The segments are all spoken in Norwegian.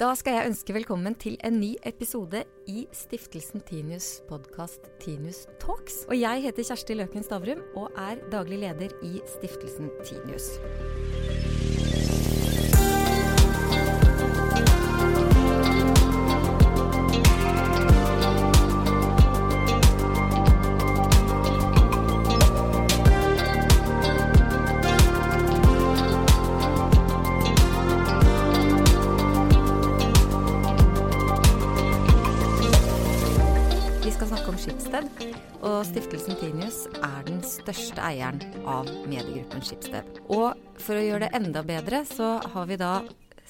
Da skal jeg ønske velkommen til en ny episode i Stiftelsen Tinius podkast Tinius Talks. Og jeg heter Kjersti Løken Stavrum og er daglig leder i Stiftelsen Tinius. Eieren av mediegruppen Schibsted. Og for å gjøre det enda bedre, så har vi da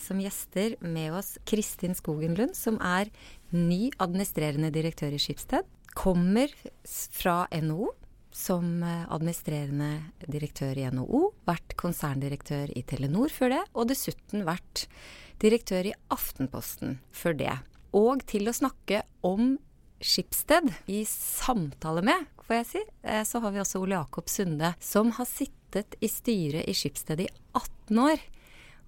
som gjester med oss Kristin Skogenlund, som er ny administrerende direktør i Schibsted. Kommer fra NHO som administrerende direktør i NHO, vært konserndirektør i Telenor før det, og dessuten vært direktør i Aftenposten før det. Og til å snakke om Schibsted i samtale med, får jeg si, eh, så har vi også Ole Jakob Sunde, som har sittet i styret i Schibsted i 18 år.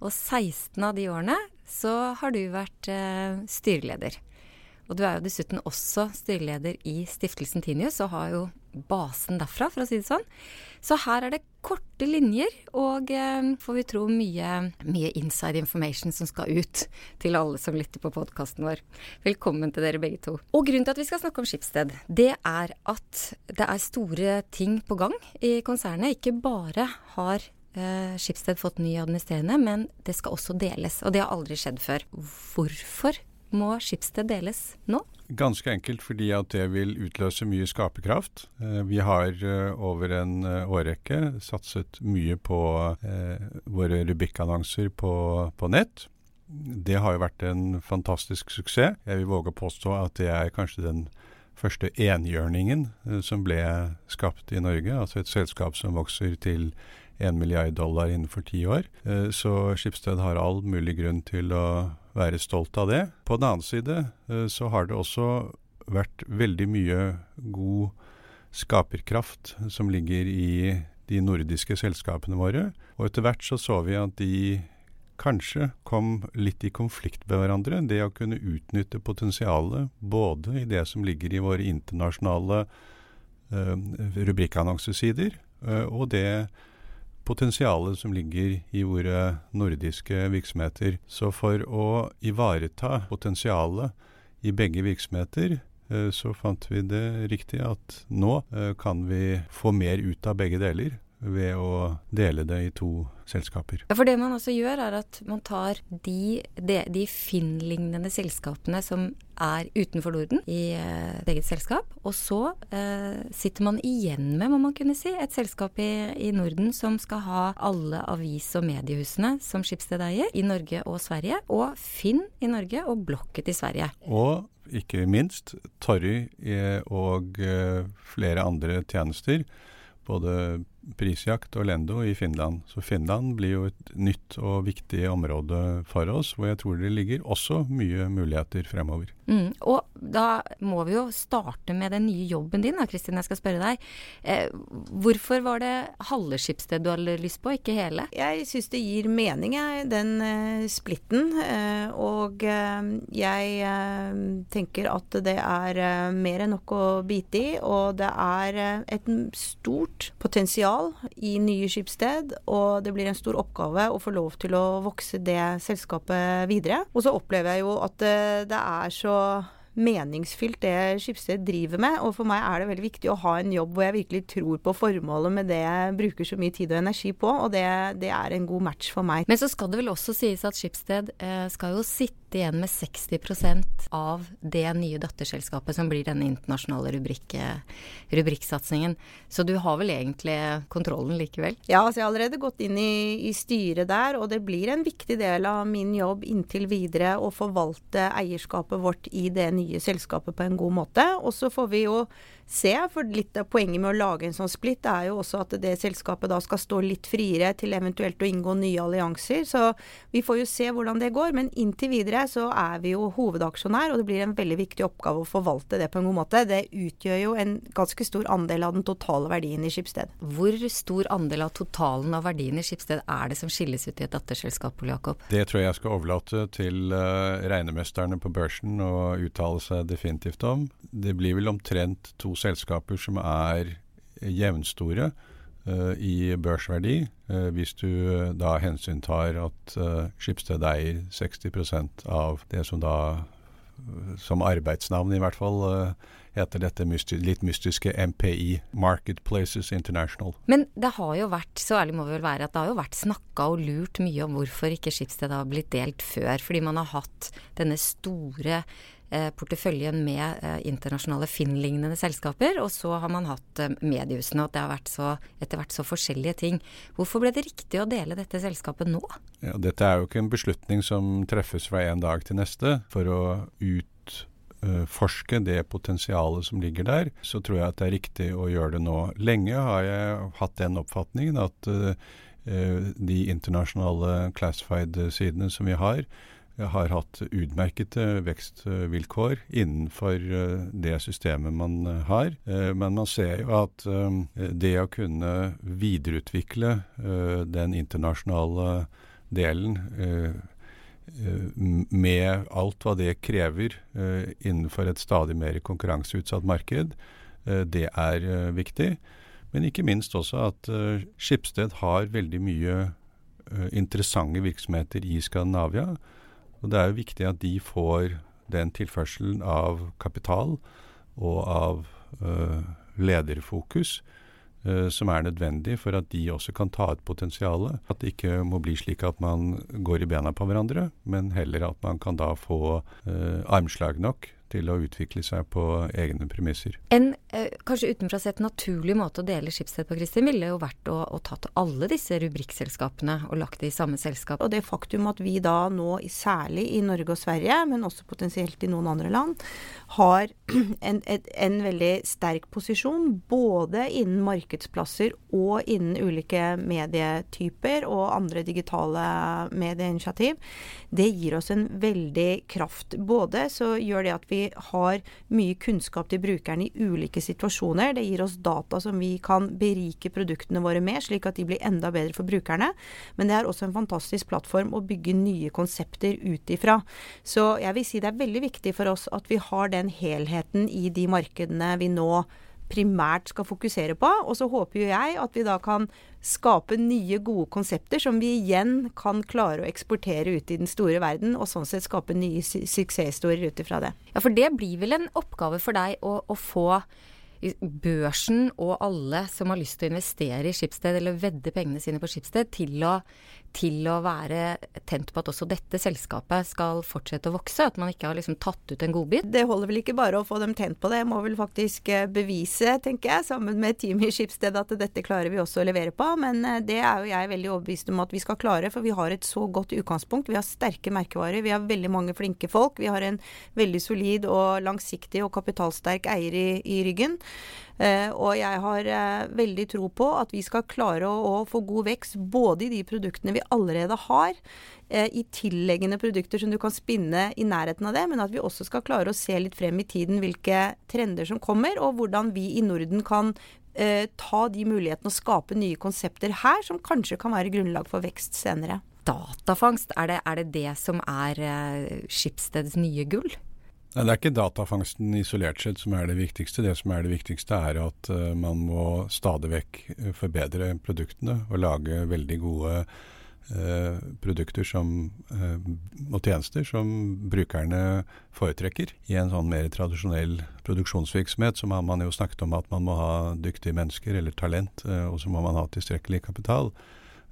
Og 16 av de årene så har du vært eh, styreleder. Og du er jo dessuten også styreleder i Stiftelsen Tinius, og har jo basen derfra, for å si det sånn. Så her er det korte linjer, og eh, får vi tro mye, mye inside information som skal ut til alle som lytter på podkasten vår. Velkommen til dere begge to. Og grunnen til at vi skal snakke om Skipsted, det er at det er store ting på gang i konsernet. Ikke bare har eh, Skipsted fått ny administrerende, men det skal også deles. Og det har aldri skjedd før. Hvorfor må Skipsted deles nå? Ganske enkelt fordi at det vil utløse mye skaperkraft. Eh, Vi har eh, over en eh, årrekke satset mye på våre rubrikkannonser på, på nett. Det har jo vært en fantastisk suksess. Jeg vil våge å påstå at det er kanskje den første enhjørningen som ble skapt i Norge. Altså et selskap som vokser til 1 milliard dollar innenfor ti år. Så Skipsted har all mulig grunn til å være stolt av det. På den annen side eh, så har det også vært veldig mye god skaperkraft som ligger i de nordiske selskapene våre. Og etter hvert så så vi at de kanskje kom litt i konflikt med hverandre. Det å kunne utnytte potensialet både i det som ligger i våre internasjonale eh, rubrikkannonsesider, eh, og det potensialet som ligger i våre nordiske virksomheter. Så for å ivareta potensialet i begge virksomheter, eh, så fant vi det riktig at nå eh, kan vi få mer ut av begge deler ved å dele det i to selskaper. Ja, for det man også gjør, er at man tar de, de, de Finn-lignende selskapene som er utenfor Norden i eh, eget selskap, og så eh, sitter man igjen med, må man kunne si, et selskap i, i Norden som skal ha alle avis- og mediehusene som Schibsted eier, i Norge og Sverige, og Finn i Norge og Blokket i Sverige. Og ikke minst Torry eh, og eh, flere andre tjenester. Både prisjakt og Lendo i Finland. Så Finland blir jo et nytt og viktig område for oss, hvor jeg tror det ligger også mye muligheter fremover. Mm, og da må vi jo starte med den nye jobben din, da, Kristin. Jeg skal spørre deg. Eh, hvorfor var det halve Schibsted du hadde lyst på, ikke hele? Jeg syns det gir mening, jeg, den eh, splitten. eh, og eh, jeg eh, tenker at det er eh, mer enn nok å bite i. Og det er et stort potensial i nye Skipsted, Og det blir en stor oppgave å få lov til å vokse det selskapet videre. Og så opplever jeg jo at det er så 说。Meningsfylt det Skipsted driver med. Og for meg er det veldig viktig å ha en jobb hvor jeg virkelig tror på formålet med det jeg bruker så mye tid og energi på, og det, det er en god match for meg. Men så skal det vel også sies at Skipsted eh, skal jo sitte igjen med 60% av det nye datterselskapet som blir denne internasjonale rubrikk, rubrikksatsingen. Så du har vel egentlig kontrollen likevel? Ja, altså jeg har allerede gått inn i, i styret der, og det blir en viktig del av min jobb inntil videre å forvalte eierskapet vårt i det nye nye selskapet på en god måte. Og så får vi jo se, for litt av poenget med å lage en sånn splitt er jo også at det selskapet da skal stå litt friere til eventuelt å inngå nye allianser. Så vi får jo se hvordan det går. Men inntil videre så er vi jo hovedaksjonær, og det blir en veldig viktig oppgave å forvalte det på en god måte. Det utgjør jo en ganske stor andel av den totale verdien i Skipsted. Hvor stor andel av totalen av verdien i Skipsted er det som skilles ut i et datterselskap, Ole Jakob? Det tror jeg jeg skal overlate til uh, regnemesterne på børsen å uttale seg definitivt om. Det blir vel omtrent to selskaper som er jevnstore uh, i børsverdi, uh, hvis du uh, da hensyntar at Skipsted eier 60% av det som da, som arbeidsnavn i hvert fall, heter dette mysti litt mystiske MPI, Marketplaces International. Men det har jo vært, så ærlig må vi vel være, at det har jo vært snakka og lurt mye om hvorfor ikke Skipsted har blitt delt før. Fordi man har hatt denne store porteføljen med eh, internasjonale Finn-lignende selskaper, og så har man hatt eh, mediehusene, og det har vært så, etter hvert så forskjellige ting. Hvorfor ble det riktig å dele dette selskapet nå? Ja, dette er jo ikke en beslutning som treffes fra en dag til neste. For å utforske det potensialet som ligger der, så tror jeg at det er riktig å gjøre det nå. Lenge har jeg hatt den oppfatningen at de internasjonale classified-sidene som vi har, har hatt utmerkede vekstvilkår innenfor eh, det systemet man eh, har. Eh, men man ser jo at det å kunne videreutvikle den internasjonale delen med alt hva det krever innenfor et stadig mer konkurranseutsatt marked, det er viktig. Men ikke minst også at Skipsted har veldig mye interessante virksomheter i Skandinavia. Og det er jo viktig at de får den tilførselen av kapital og av uh, lederfokus uh, som er nødvendig for at de også kan ta ut potensialet. At det ikke må bli slik at man går i bena på hverandre, men heller at man kan da få uh, armslag nok til å utvikle seg på egne premisser. En eh, kanskje utenfra sett naturlig måte å dele Schibsted på, Kristin, ville jo vært å, å tatt alle disse rubrikkselskapene og lagt det i samme selskap. Og det faktum at vi da nå, særlig i Norge og Sverige, men også potensielt i noen andre land, har en, et, en veldig sterk posisjon både innen markedsplasser og innen ulike medietyper og andre digitale medieinitiativ, det gir oss en veldig kraft. Både så gjør det at vi har mye kunnskap til brukerne i ulike situasjoner. Det gir oss data som vi kan berike produktene våre med, slik at de blir enda bedre for brukerne. Men det er også en fantastisk plattform å bygge nye konsepter ut ifra. Så jeg vil si det er veldig viktig for oss at vi har den helheten i de markedene vi nå primært skal fokusere på. Og så håper jo jeg at vi da kan skape nye, gode konsepter som vi igjen kan klare å eksportere ut i den store verden, og sånn sett skape nye su suksesshistorier ut ifra det. Ja, for det blir vel en oppgave for deg å, å få børsen og alle som har lyst til å investere i Skipsted eller vedde pengene sine på Skipsted, til å til å være tent på at også dette selskapet skal fortsette å vokse? At man ikke har liksom tatt ut en godbit? Det holder vel ikke bare å få dem tent på det, jeg må vel faktisk eh, bevise, tenker jeg, sammen med teamet i Skipsted at dette klarer vi også å levere på. Men eh, det er jo jeg veldig overbevist om at vi skal klare, for vi har et så godt utgangspunkt. Vi har sterke merkevarer, vi har veldig mange flinke folk. Vi har en veldig solid og langsiktig og kapitalsterk eier i, i ryggen. Uh, og jeg har uh, veldig tro på at vi skal klare å, få god vekst både i de produktene vi allerede har, eh, i tilleggende produkter som du kan spinne i nærheten av det, men at vi også skal klare å se litt frem i tiden hvilke trender som kommer, og hvordan vi i Norden kan eh, ta de mulighetene og skape nye konsepter her, som kanskje kan være grunnlag for vekst senere. Datafangst, er det er det, det, som er eh, Skipsteds nye gull? Nei, Det er ikke datafangsten isolert sett som er det viktigste. Det som er det viktigste, er at uh, man må stadig vekk uh, forbedre produktene og lage veldig gode Eh, produkter som, eh, og tjenester som brukerne foretrekker. I en sånn mer tradisjonell produksjonsvirksomhet så har man jo snakket om at man må ha dyktige mennesker eller talent, eh, og så må man ha tilstrekkelig kapital.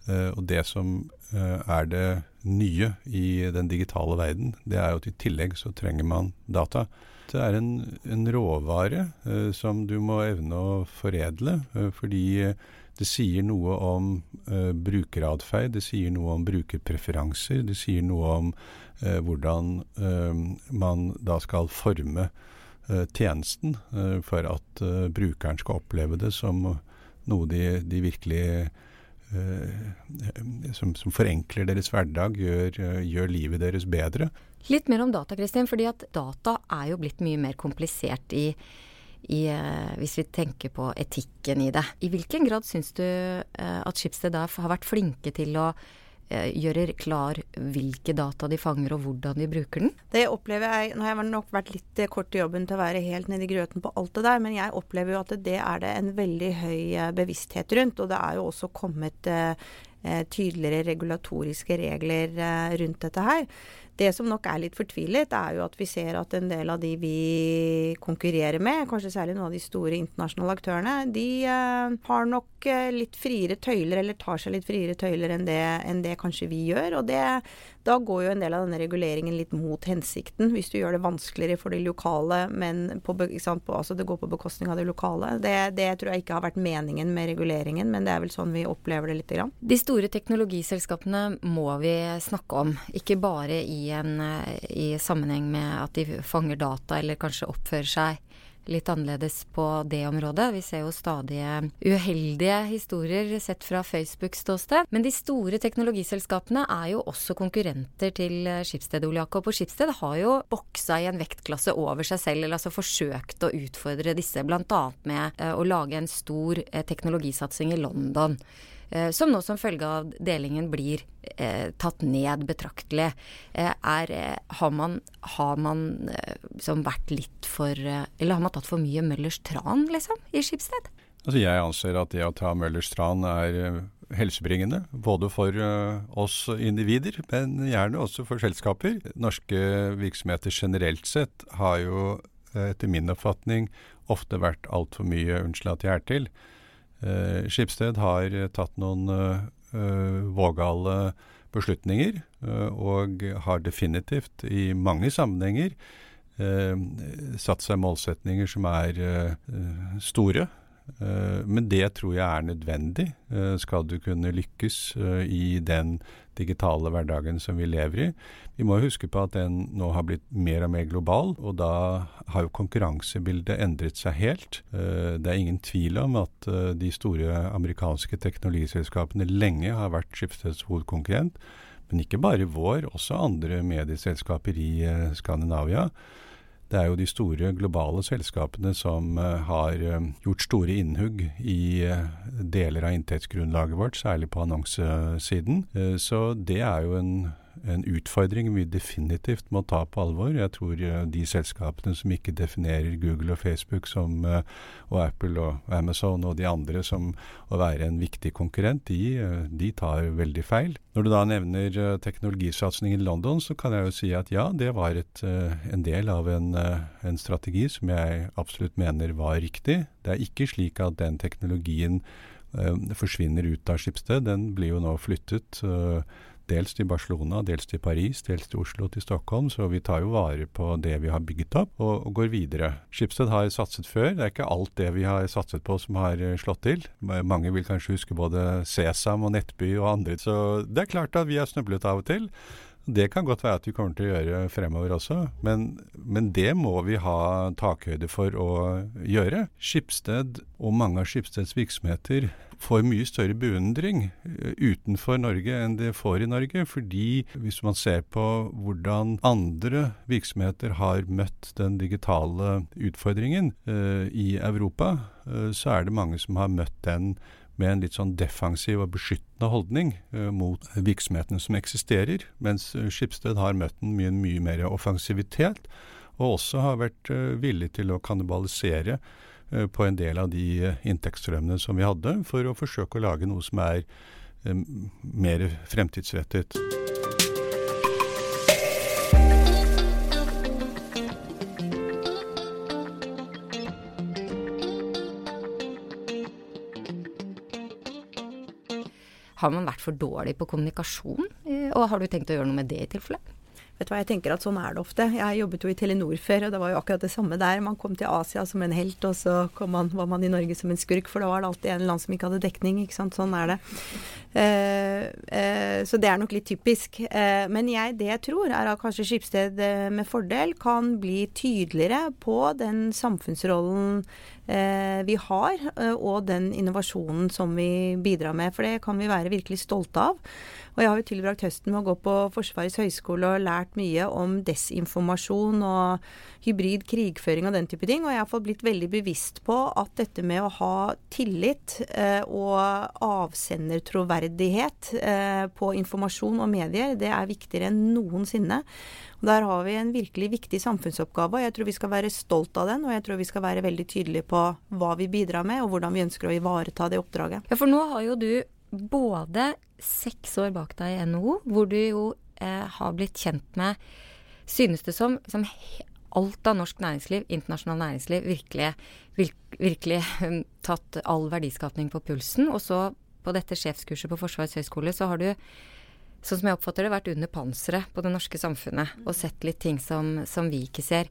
Og det som er det nye i den digitale verden, det er jo at i tillegg så trenger man data. Det er en, en råvare som du må evne å foredle, fordi Det sier noe om uh, brukeratferd, det sier noe om brukerpreferanser, det sier noe om uh, hvordan uh, man da skal forme tjenesten for at brukeren skal oppleve det som noe de, de virkelig som, som, forenkler deres hverdag, gjør, gjør, livet deres bedre. Litt mer om data, Kristin. fordi at data er jo blitt mye mer komplisert i i, eh, hvis vi tenker på etikken i det. I hvilken grad syns du eh, at Schibsted har vært flinke til å eh, gjøre klar hvilke data de fanger og hvordan de bruker den? Det opplever jeg, Nå har jeg nok vært litt kort i jobben til å være helt nedi grøten på alt det der, men jeg opplever jo at det er det en veldig høy bevissthet rundt. Og det er jo også kommet tydeligere regulatoriske regler rundt dette her. Det som nok er litt fortvilet, er jo at vi ser at en del av de vi konkurrerer med, kanskje særlig noen av de store internasjonale aktørene, de eh, har nok uh, litt friere tøyler, eller tar seg litt friere tøyler enn det, enn det kanskje vi gjør. Og det, da går jo en del av denne reguleringen litt mot hensikten, hvis du gjør det vanskeligere for de lokale, men på, på, altså det går på bekostning av de lokale. Det, det, tror jeg ikke har vært meningen med reguleringen, men det er vel sånn vi opplever det lite grann. De store teknologiselskapene må vi snakke om, ikke bare i en, eh, i sammenheng med at de fanger data eller kanskje oppfører seg litt annerledes på det området. Vi ser jo stadig uheldige historier sett fra Facebooks ståsted. Men de store teknologiselskapene er jo også konkurrenter til Skipsted, Ole Jakob. Og Skipsted har jo boksa i en vektklasse over seg selv, eller altså forsøkt å utfordre disse, bl.a. med eh, å lage en stor eh, teknologisatsing i London. Eh, som nå som følge av delingen blir eh, tatt ned betraktelig. Eh, er, har man, har man eh, vært litt for Eller har man tatt for mye Møllers tran, liksom, i Skipsted? Altså jeg anser at det å ta Møllers tran er helsebringende, både for oss individer, men gjerne også for selskaper. Norske virksomheter generelt sett har jo etter min oppfatning ofte vært altfor mye, unnskyld at jeg er til, Uh, Skipsted har tatt noen eh, vågale beslutninger, eh, og har definitivt i mange sammenhenger satt seg målsetninger som er store. Men det tror jeg er nødvendig skal du kunne lykkes i den digitale hverdagen som vi lever i. Vi må huske på at den nå har blitt mer og mer global, og da har jo konkurransebildet endret seg helt. Eh, det er ingen tvil om at eh, de store amerikanske teknologiselskapene lenge har vært Schibsteds hovedkonkurrent. Men ikke bare vår, også andre medieselskaper i eh, Skandinavia. Det er jo de store globale selskapene som har gjort store innhugg i deler av inntektsgrunnlaget vårt, særlig på annonsesiden. så det er jo en en utfordring vi definitivt må ta på alvor. Jeg tror eh, de selskapene som ikke definerer Google og Facebook som, eh, og Apple og Amazon og de andre som å være en viktig konkurrent, de, eh, de tar veldig feil. Når du da nevner teknologisatsing i London, så kan jeg jo si at ja, det var et, en del av en, en strategi som jeg absolutt mener var riktig. Det er ikke slik at den teknologien forsvinner ut av Skipsted. Den blir jo nå flyttet. Uh, dels til Barcelona, dels til Paris, dels til Oslo, til Stockholm. Så vi tar jo vare på det vi har bygget opp, og, og går videre. Schibsted har satset før. Det er ikke alt det vi har satset på som har uh, slått til. Mange vil kanskje huske både Sesam og Nettby og andre. Så det er klart at vi har snublet av og til. Det kan godt være at vi kommer til å gjøre fremover også, men, men det må vi ha takhøyde for å gjøre. Skipsted og mange av Skipsteds virksomheter får mye større beundring eh, utenfor Norge enn det får i Norge. Fordi hvis man ser på hvordan andre virksomheter har møtt den digitale utfordringen eh, i Europa, eh, så er det mange som har møtt den med en litt sånn defensiv og beskyttende holdning eh, mot virksomhetene som eksisterer, mens Skipsted har møtt den med en mye mer offensivitet, og også har vært villig til å kannibalisere Eh, på en del av de eh, inntektsstrømmene som vi hadde, for å forsøke å lage noe som er eh, mer fremtidsrettet. Har man vært for dårlig på kommunikasjon, og har du tenkt å gjøre noe med det i tilfelle? Vet du hva, jeg tenker at sånn er det ofte. Jeg jobbet jo i Telenor før, og det var jo akkurat det samme der. Man kom til Asia som en helt, og så man, var man i Norge som en skurk, for da var det alltid en land som ikke hadde dekning. ikke sant. Sånn er det. Eh, eh, så det er nok litt typisk. Eh, men jeg, det jeg tror, er at kanskje Skipsted med fordel kan bli tydeligere på den samfunnsrollen vi har, eh, og den innovasjonen som vi bidrar med. For det kan vi være virkelig stolte av. Og jeg har jo tilbrakt høsten med å gå på Forsvarets høgskole og lært mye om desinformasjon og hybrid krigføring og den type ting. Og jeg har fått blitt veldig bevisst på at dette med å ha tillit eh, og avsendertroverdighet eh, på informasjon og medier, det er viktigere enn noensinne. Der har vi en virkelig viktig samfunnsoppgave, og jeg tror vi skal være stolt av den. Og jeg tror vi skal være veldig tydelige på hva vi bidrar med, og hvordan vi ønsker å ivareta det oppdraget. Ja, for nå har jo du både seks år bak deg i NHO, hvor du jo eh, har blitt kjent med, synes det som, som alt av norsk næringsliv, internasjonalt næringsliv, virkelig, virkelig um, tatt all verdiskapning på pulsen. Og så på dette sjefskurset på Forsvarets høgskole, så har du sånn som jeg oppfatter det, vært under panseret på det norske samfunnet og sett litt ting som, som vi ikke ser.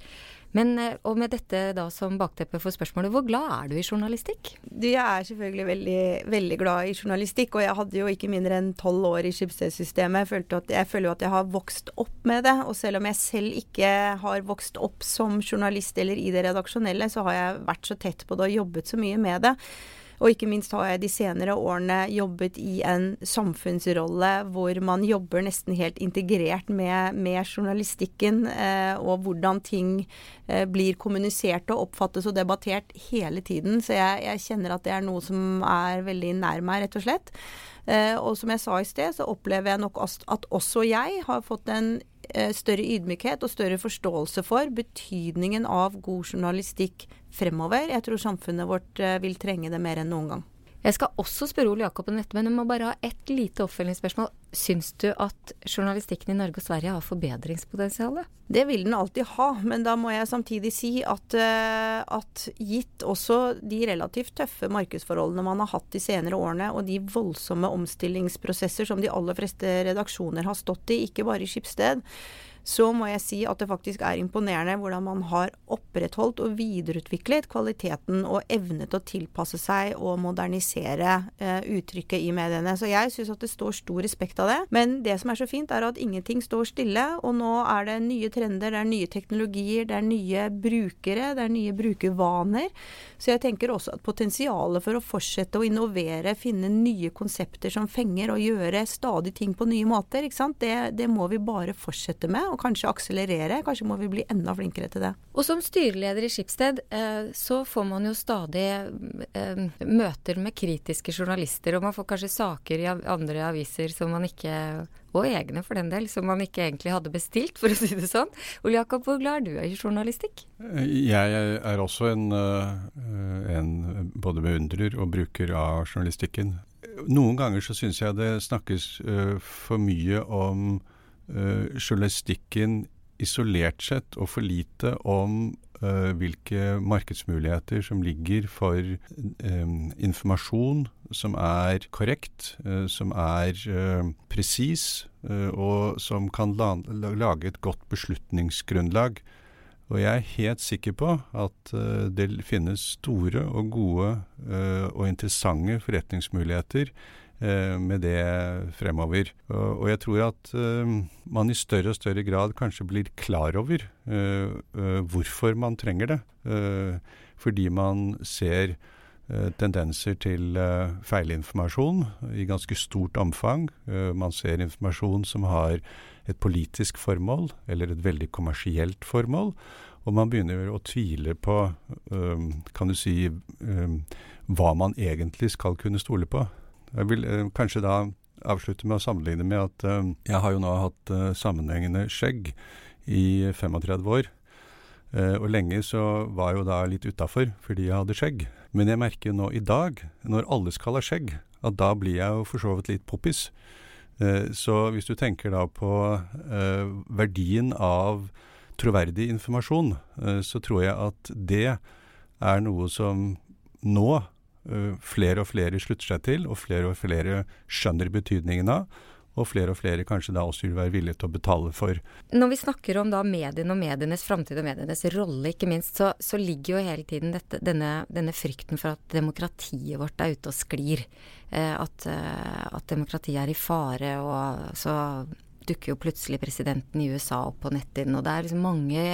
Men, eh, og med dette da som bakteppe for spørsmålet, hvor glad er du i journalistikk? Jeg er selvfølgelig veldig, veldig glad i journalistikk, og jeg hadde jo ikke mindre enn tolv år i Schibsted-systemet. Jeg, jeg, føler jo at jeg har vokst opp med det, og selv om jeg selv ikke har vokst opp som journalist eller i det redaksjonelle, så har jeg vært så tett på det og jobbet så mye med det. Og ikke minst har jeg de senere årene jobbet i en samfunnsrolle hvor man jobber nesten helt integrert med, med journalistikken, eh, og hvordan ting eh, blir kommunisert og oppfattes og debattert hele tiden. Så jeg, jeg, kjenner at det er noe som er veldig nær meg, rett og slett. Eh, og som jeg sa i sted, så opplever jeg nok at også jeg har fått en eh, større ydmykhet og større forståelse for betydningen av god journalistikk fremover. Jeg tror samfunnet vårt eh, vil trenge det mer enn noen gang. Jeg skal også spørre Ole Jakob om dette, men jeg må bare ha ett lite oppfølgingsspørsmål. Syns du at journalistikken i Norge og Sverige har forbedringspotensial? Det vil den alltid ha, men da må jeg samtidig si at, eh, at, gitt også de relativt tøffe markedsforholdene man har hatt de senere årene, og de voldsomme omstillingsprosesser som de aller fleste redaksjoner har stått i, ikke bare i Skipsted, så må jeg si at det faktisk er imponerende hvordan man har opprettholdt og videreutviklet kvaliteten og evnet å tilpasse seg og modernisere eh, uttrykket i mediene. Så jeg syns at det står stor respekt av det. Men det som er så fint, er at ingenting står stille. Og nå er det nye trender, det er nye teknologier, det er nye brukere, det er nye brukervaner. Så jeg tenker også at potensialet for å fortsette å innovere, finne nye konsepter som fenger, og gjøre stadig ting på nye måter, det, det må vi bare fortsette med og kanskje akselerere. Kanskje må vi bli enda flinkere til det. Og som styreleder i Skipsted, eh, så får man jo stadig eh, møter med kritiske journalister, og man får kanskje saker i andre aviser som man ikke og egne for den del, som man ikke egentlig hadde bestilt, for å si det sånn. Ole Jakob, hvor glad er du i journalistikk? Jeg er også en, en både beundrer og bruker av journalistikken. Noen ganger så syns jeg det snakkes for mye om journalistikken isolert sett og for lite om uh, hvilke markedsmuligheter som ligger for um, informasjon som er korrekt, uh, som er presis, og som kan la lage et godt beslutningsgrunnlag. Og jeg er helt sikker på at det finnes store og gode og interessante forretningsmuligheter Eh, med det fremover. Og, jeg tror at uh, man i større og større grad kanskje blir klar over uh, hvorfor man trenger det. fordi man ser tendenser til feilinformasjon i ganske stort omfang. man ser informasjon som har et politisk formål, eller et veldig kommersielt formål. Og man begynner å tvile på, kan du si, hva man egentlig skal kunne stole på. Jeg vil eh, kanskje da avslutte med å sammenligne med at eh, jeg har jo nå hatt eh, sammenhengende skjegg i 35 år. Eh, og lenge så var jeg jo da litt utafor fordi jeg hadde skjegg. Men jeg merker nå i dag, når alle skal ha skjegg, at da blir jeg jo for så vidt litt poppis. Eh, så hvis du tenker da på eh, verdien av troverdig informasjon, så tror jeg at det er noe som nå flere og flere slutter seg til, og flere og flere skjønner betydningen av. og flere og flere kanskje da også vil være villige til å betale for. Når vi snakker om da mediene og medienes framtid og medienes rolle, ikke minst, så, så ligger jo hele tiden dette, denne, denne, frykten for at demokratiet vårt er ute og sklir. Eh, at, eh, at demokratiet er i fare, og så dukker jo plutselig presidenten i USA opp på netthinnen. Og det er liksom mange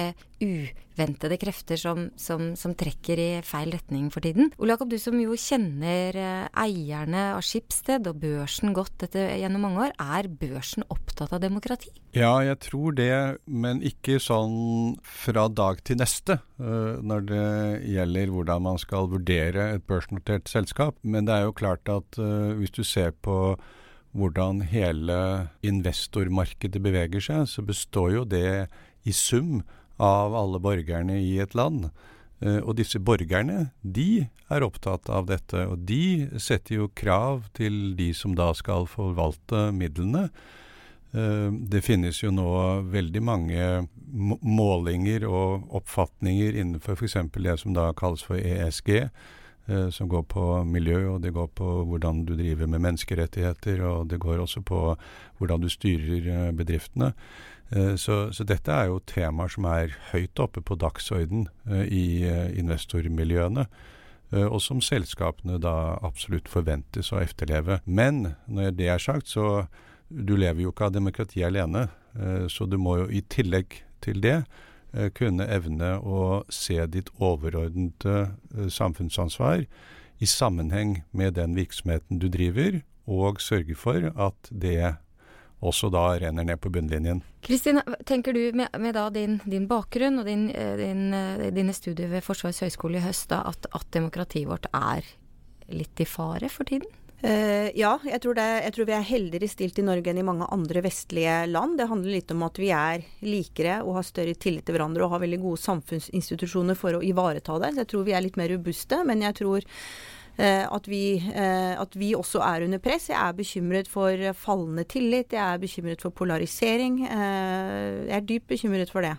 uventede krefter som, som, som, trekker i feil retning for tiden. Ole Jakob, du som jo kjenner eh, eierne av Skipsted og børsen godt etter, gjennom mange år. Er børsen opptatt av demokrati? Ja, jeg tror det, men ikke sånn fra dag til neste uh, når det gjelder hvordan man skal vurdere et børsnotert selskap. Men det er jo klart at uh, hvis du ser på hvordan hele investormarkedet beveger seg, så består jo det i sum av alle borgerne i et land. Uh, og disse borgerne, de er opptatt av dette, og de setter jo krav til de som da skal forvalte midlene. Uh, det finnes jo nå veldig mange målinger og oppfatninger innenfor f.eks. det som da kalles for ESG, Eh, som går på miljø, og det går på hvordan du driver med menneskerettigheter, og det går også på hvordan du styrer eh, bedriftene. Eh, så, så, dette er jo temaer som er høyt oppe på dagsorden i investormiljøene. Og som selskapene da absolutt forventes å efterleve. Men når det er sagt, så du lever jo ikke av demokrati alene. Så du må jo i tillegg til det Eh, kunne evne å se ditt overordnede eh, samfunnsansvar i sammenheng med den virksomheten du driver, og sørge for at det også da renner ned på bunnlinjen. Kristin, tenker du med, med din, din, bakgrunn og din, eh, din, dine studier ved Forsvarets høgskole i høst da, at, at demokratiet vårt er litt i fare for tiden? Uh, ja, jeg tror, det, jeg tror, vi er heldigere stilt i Norge enn i mange andre vestlige land. Det handler litt om at vi er likere og har større tillit til hverandre og har veldig gode samfunnsinstitusjoner for å ivareta det. Jeg tror vi er litt mer robuste, men jeg tror uh, at, vi, uh, at, vi, også er under press. Jeg er bekymret for fallende tillit, jeg er bekymret for polarisering. jeg er dypt bekymret for det.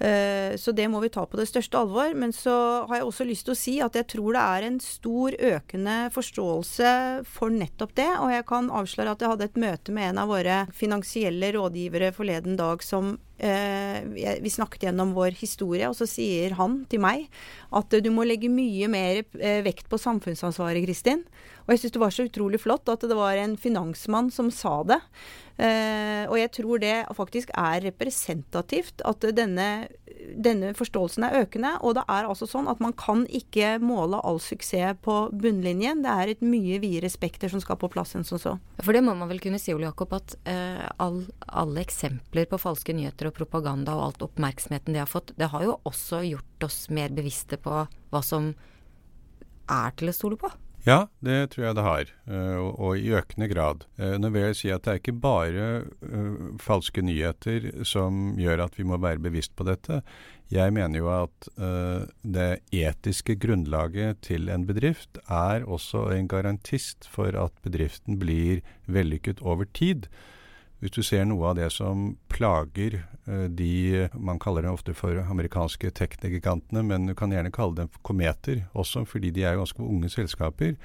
Eh, så det må vi ta på det største alvor. Men så har jeg også lyst til å si at jeg tror det er en stor økende forståelse for nettopp det. Og jeg kan avsløre at jeg hadde et møte med en av våre finansielle rådgivere forleden dag som Vi snakket gjennom vår historie, og så sier han til meg at du må legge mye mer eh, vekt på samfunnsansvaret, Kristin. Og jeg syns det var så utrolig flott at det var en finansmann som sa det. Og jeg tror det faktisk er representativt at denne, denne, forståelsen er økende. Og det er altså sånn at man kan ikke måle all suksess på bunnlinjen. Det er et mye videre spekter som skal på plass enn som så. For det må man vel kunne si, Ole Jakob, at uh, all, alle eksempler på falske nyheter og propaganda og alt oppmerksomheten det har fått, det har jo også gjort oss mer bevisste på hva som er til å stole på. Ja, det tror jeg det har, uh, og, i økende grad. Uh, nå vil jeg si at det er ikke bare uh, falske nyheter som gjør at vi må være bevisst på dette. Jeg mener jo at det etiske grunnlaget til en bedrift er også en garantist for at bedriften blir vellykket over tid. Hvis du ser noe av det som plager uh, de Man kaller dem ofte for amerikanske teknikgigantene, men du kan gjerne kalle dem kometer også, fordi de er ganske unge selskaper.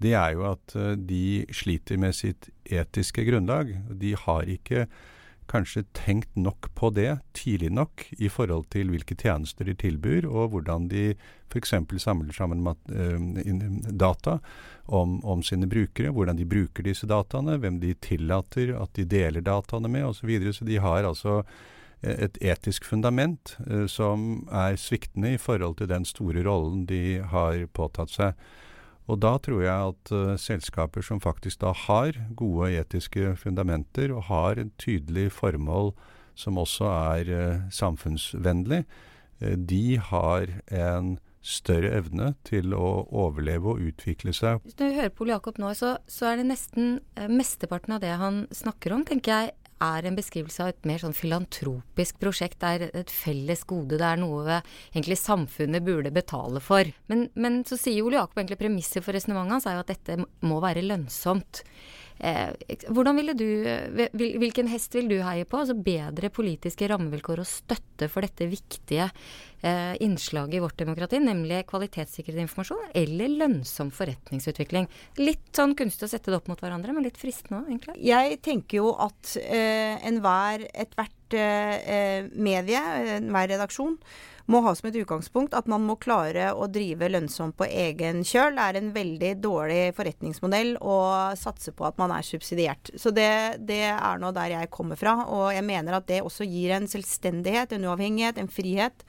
Det er jo at uh, de sliter med sitt etiske grunnlag. De har ikke kanskje tenkt nok på det tidlig nok i forhold til hvilke tjenester de tilbyr, og hvordan de f.eks. samler sammen uh, data om, om, sine brukere, hvordan de bruker disse dataene, hvem de tillater at de deler dataene med osv. Så, videre. så de har altså eh, et etisk fundament uh, som er sviktende i forhold til den store rollen de har påtatt seg. Og da tror jeg at uh, selskaper som faktisk da har gode etiske fundamenter og har et tydelig formål som også er uh, samfunnsvennlig, uh, de har en større evne til å overleve og utvikle seg. Hvis du hører på Jakob nå, så, så er det nesten mesteparten av det han snakker om, tenker jeg, er en beskrivelse av et mer sånn filantropisk prosjekt. Det er et felles gode. Det er noe egentlig samfunnet burde betale for. Men, men så sier Ole Jakob egentlig premisset for resonnementet hans er jo at dette må være lønnsomt. Eh, du, hvilken hest vil du heie på? Altså bedre politiske rammevilkår og støtte for dette viktige eh, innslaget i vårt demokrati, nemlig kvalitetssikret informasjon, eller lønnsom forretningsutvikling? Litt sånn kunstig å sette det opp mot hverandre, men litt fristende òg, egentlig. Jeg tenker jo at eh, enhver, ethvert eh, medie, enhver redaksjon, må ha som et utgangspunkt at man må klare å drive lønnsomt på egen kjøl. Det er en veldig dårlig forretningsmodell å satse på at man er subsidiert. Så det, det er nå der jeg kommer fra. Og jeg mener at det også gir en selvstendighet, en uavhengighet, en frihet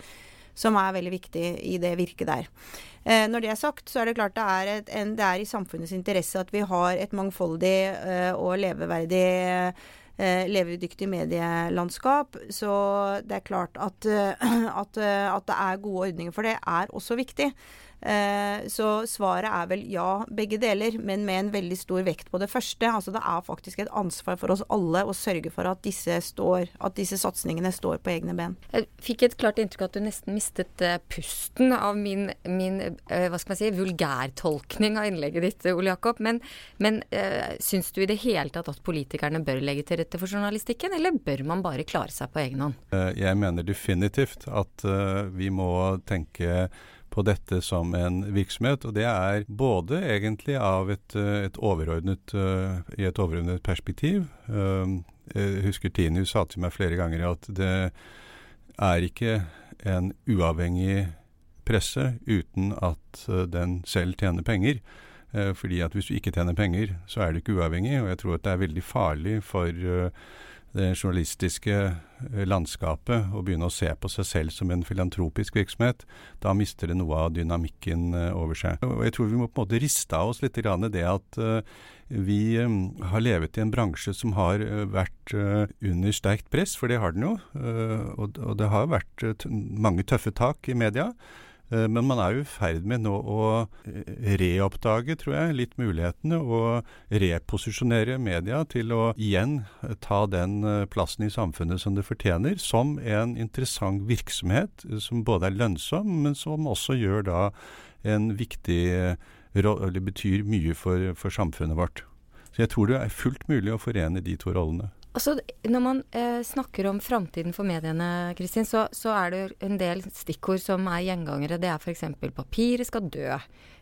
som er veldig viktig i det virket der. Eh, når det er sagt, så er det klart det er, et, en, det er i samfunnets interesse at vi har et mangfoldig eh, og leveverdig eh, levedyktig medielandskap. Så det er klart at, eh, at, eh, at, det er gode ordninger for det, er også viktig. Eh, så svaret er vel ja, begge deler, men med en veldig stor vekt på det første. Altså det er faktisk et ansvar for oss alle å sørge for at disse, står, at disse satsingene står på egne ben. Jeg fikk et klart inntrykk av at du nesten mistet uh, pusten av min, min uh, hva skal man si, vulgærtolkning av innlegget ditt, Ole Jakob. Men, men syns du i det hele tatt at politikerne bør legge til rette for journalistikken, eller bør man bare klare seg på egen hånd? Jeg mener definitivt at vi må tenke på dette som en virksomhet. Og det er både egentlig et, eh, et uh, i et overordnet perspektiv. Jeg husker Tinius sa til meg flere ganger at det er ikke en uavhengig presse uten at den selv tjener penger. fordi at hvis du ikke tjener penger, så er du ikke uavhengig. Og jeg tror at det er veldig farlig for det journalistiske eh, landskapet og begynne å se på seg selv som en filantropisk virksomhet, da mister det noe av dynamikken eh, over seg. Og Jeg tror vi må på en måte riste av oss litt det at uh, vi har levet i en bransje som har vært under sterkt press, for det har den jo. Og, det har vært mange tøffe tak i media. Eh, men man er jo i ferd med nå å eh, reoppdage, tror jeg, litt mulighetene og reposisjonere media til å igjen eh, ta den plassen i samfunnet som det fortjener, som en interessant virksomhet som både er lønnsom, men som også gjør da en viktig eller betyr mye for, for samfunnet vårt. Så jeg tror det er fullt mulig å forene de to rollene. Altså, når man eh, snakker om framtiden for mediene, Kristin, så, så, er det en del stikkord som er gjengangere. Det er f.eks. papiret skal dø.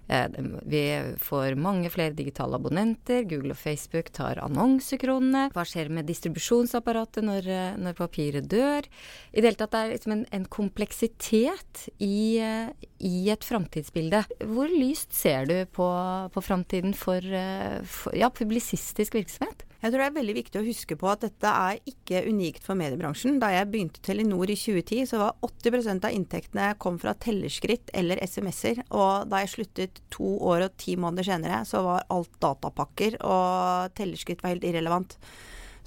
Eh, vi får mange flere digitale abonnenter. Google og Facebook tar annonsekronene. Hva skjer med distribusjonsapparatet når, eh, når papiret dør? I det hele tatt det er liksom en, en kompleksitet i, eh, i et framtidsbilde. Hvor lyst ser du på, på framtiden for, eh, for ja, publisistisk virksomhet? Jeg tror det er veldig viktig å huske på at dette er ikke unikt for mediebransjen. Da jeg begynte Telenor i 2010, så var 80% av inntektene kom fra tellerskritt eller SMS-er. Og da jeg sluttet to år og ti måneder senere, så var alt datapakker, og tellerskritt var helt irrelevant.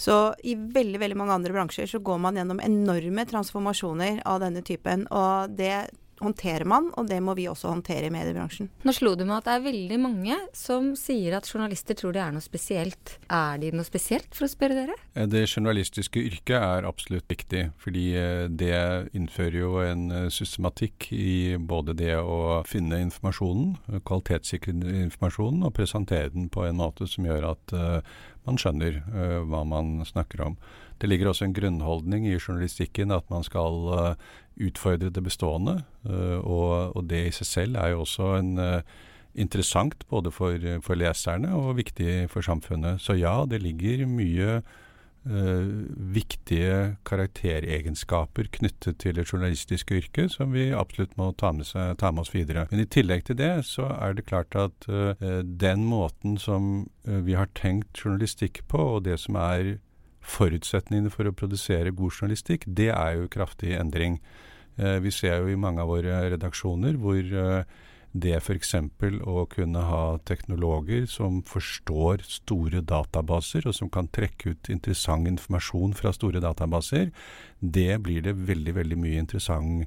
Så i veldig veldig mange andre bransjer så går man gjennom enorme transformasjoner av denne typen. Og det håndterer man, og det må vi også håndtere i mediebransjen. Nå slo det meg at det er veldig mange som sier at journalister tror det er noe spesielt. Er de noe spesielt, for å spørre dere? Eh, det journalistiske yrket er absolutt viktig, fordi eh, det innfører jo en eh, systematikk i både det å finne informasjonen, kvalitetssikre informasjonen, og presentere den på en måte som gjør at man skjønner hva man snakker om. Det ligger også en grunnholdning i journalistikken at man skal utfordre det bestående. Eh, og, og, det i seg selv er jo også en, interessant både for, for, leserne og viktig for samfunnet. Så ja, det ligger mye uh, viktige karakteregenskaper knyttet til det journalistiske yrket som vi absolutt må ta med, seg, ta med, oss videre. Men i tillegg til det så er det klart at uh, den måten som uh, vi har tenkt journalistikk på, og det som er forutsetningene for å produsere god journalistikk, det er jo kraftig endring. Vi ser jo i mange av våre redaksjoner hvor det f.eks. å kunne ha teknologer som forstår store databaser, og som kan trekke ut interessant informasjon fra store databaser, det blir det veldig, veldig mye interessant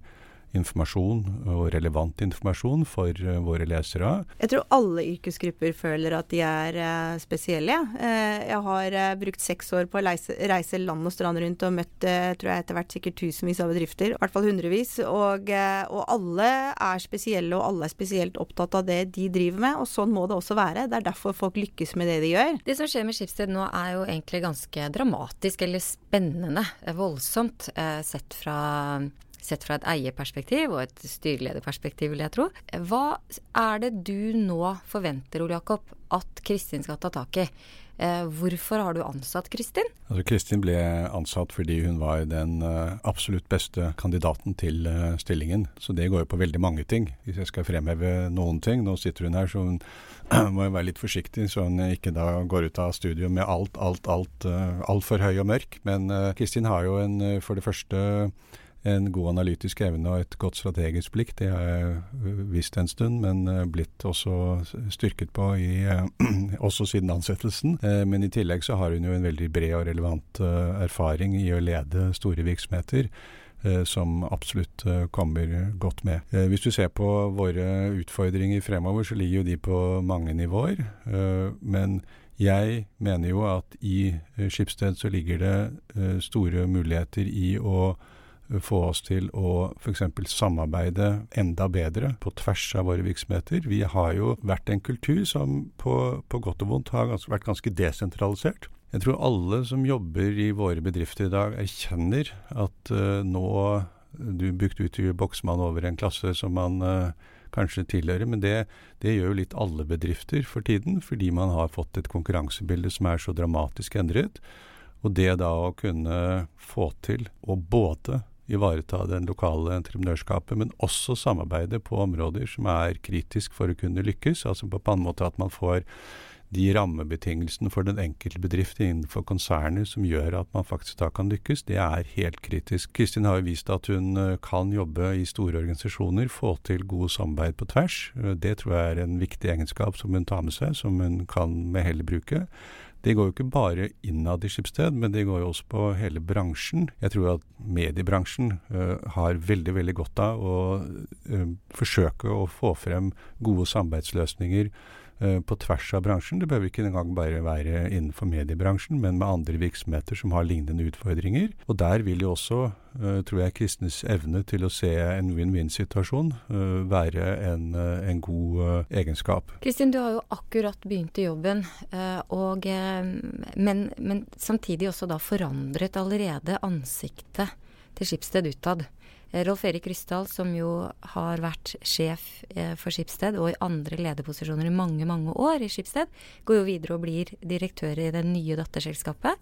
informasjon, og relevant informasjon, for uh, våre lesere. Jeg tror alle yrkesgrupper føler at de er uh, spesielle. Uh, jeg har brukt seks år på å reise, land og strand rundt og møtt tror jeg etter hvert sikkert tusenvis av bedrifter, i hvert fall hundrevis. Og, og, alle er spesielle, og alle er spesielt opptatt av det de driver med. Og sånn må det også være. Det er derfor folk lykkes med det de gjør. Det som skjer med Skipsted nå er jo egentlig ganske dramatisk eller spennende. Voldsomt sett fra sett fra et eierperspektiv og et styrelederperspektiv, vil jeg tro. Hva er det du nå forventer, Ole Jakob, at Kristin skal ta tak i? Eh, hvorfor har du ansatt Kristin? Altså, Kristin ble ansatt fordi hun var den uh, absolutt beste kandidaten til uh, stillingen. Så det går jo på veldig mange ting. Hvis jeg skal fremheve noen ting Nå sitter hun her, så hun må jo være litt forsiktig, så hun ikke da går ut av studio med alt, alt, alt altfor høy og mørk. Men Kristin har jo en, for det første en god analytisk evne og et godt strategisk blikk. Det har jeg øh, visst en stund, men øh, blitt også styrket på i, øh, også siden ansettelsen. Men i tillegg så har hun jo en veldig bred og relevant erfaring i å lede store virksomheter. Som absolutt kommer godt med. Hvis du ser på våre utfordringer fremover, så ligger jo de på mange nivåer. Men jeg mener jo at i Skipsted så ligger det store muligheter i å få oss til å f.eks. samarbeide enda bedre på tvers av våre virksomheter. Vi har jo vært en kultur som på, på godt og vondt har vært ganske desentralisert. Jeg tror alle som jobber i våre bedrifter i dag erkjenner at uh, nå Du brukte uttrykket boksmann over en klasse som man uh, kanskje tilhører, men det, det, gjør jo litt alle bedrifter for tiden, fordi man har fått et konkurransebilde som er så dramatisk endret. Og det da å kunne få til å både ivareta den lokale entreprenørskapet, men også samarbeide på områder som er kritisk for å kunne lykkes. Altså på en måte at man får de rammebetingelsene for den enkelte bedrift innenfor konsernet som gjør at man faktisk da kan lykkes, det er helt kritisk. Kristin har jo vist at hun eh, kan jobbe i store organisasjoner, få til god samarbeid på tvers. Eh, det tror jeg er en viktig egenskap som hun tar med seg, som hun kan med hell bruke. Det går jo ikke bare innad i Skipsted, men det går jo også på hele bransjen. Jeg tror at mediebransjen uh, har veldig, veldig godt av å uh, forsøke å få frem gode samarbeidsløsninger på tvers av bransjen. Det behøver ikke engang bare være innenfor mediebransjen, men med andre virksomheter som har lignende utfordringer. Og der vil jo også, uh, tror jeg, kristnes evne til å se en win-win-situasjon uh, være en, en god egenskap. Kristin, du har jo akkurat begynt i jobben, og, men, men samtidig også da forandret allerede ansiktet til Skipsted utad. Eh, Rolf Erik Ryssdal, som jo har vært sjef eh, for Skipsted og i andre lederposisjoner i mange, mange år i Skipsted, går jo videre og blir direktør i det nye datterselskapet.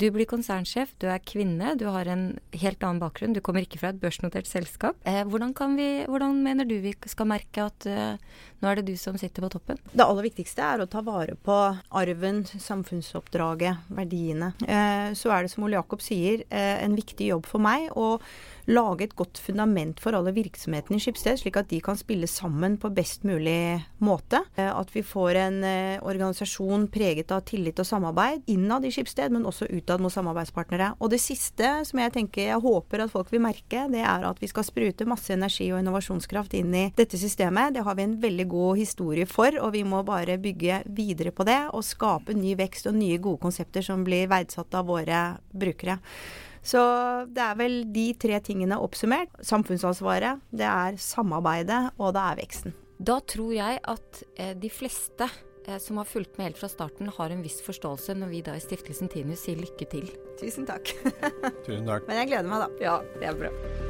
Du blir konsernsjef, du er kvinne, du har en helt annen bakgrunn. Du kommer ikke fra et børsnotert selskap. Eh, hvordan, vi, hvordan, mener du vi skal merke at uh, nå er det du som sitter på toppen? Det aller viktigste er å ta vare på arven, samfunnsoppdraget, verdiene. Eh, så er det som Ole Jakob sier, eh, en viktig jobb for meg. og lage et godt fundament for alle virksomhetene i Skipsted, slik at de kan spille sammen på best mulig måte. Eh, at vi får en eh, organisasjon preget av tillit og samarbeid innad i Skipsted, men også utad mot samarbeidspartnere. Og det siste som jeg tenker jeg håper at folk vil merke, det er at vi skal sprute masse energi og innovasjonskraft inn i dette systemet. Det har vi en veldig god historie for, og vi må bare bygge videre på det og skape ny vekst og nye gode konsepter som blir verdsatt av våre brukere. Så det er vel de tre tingene oppsummert. Samfunnsansvaret, det er samarbeidet, og det er veksten. Da tror jeg at eh, de fleste eh, som har fulgt med helt fra starten, har en viss forståelse når vi da i Stiftelsen Tinius sier lykke til. Tusen takk. Tusen takk. Men jeg gleder meg, da. Ja, det er bra.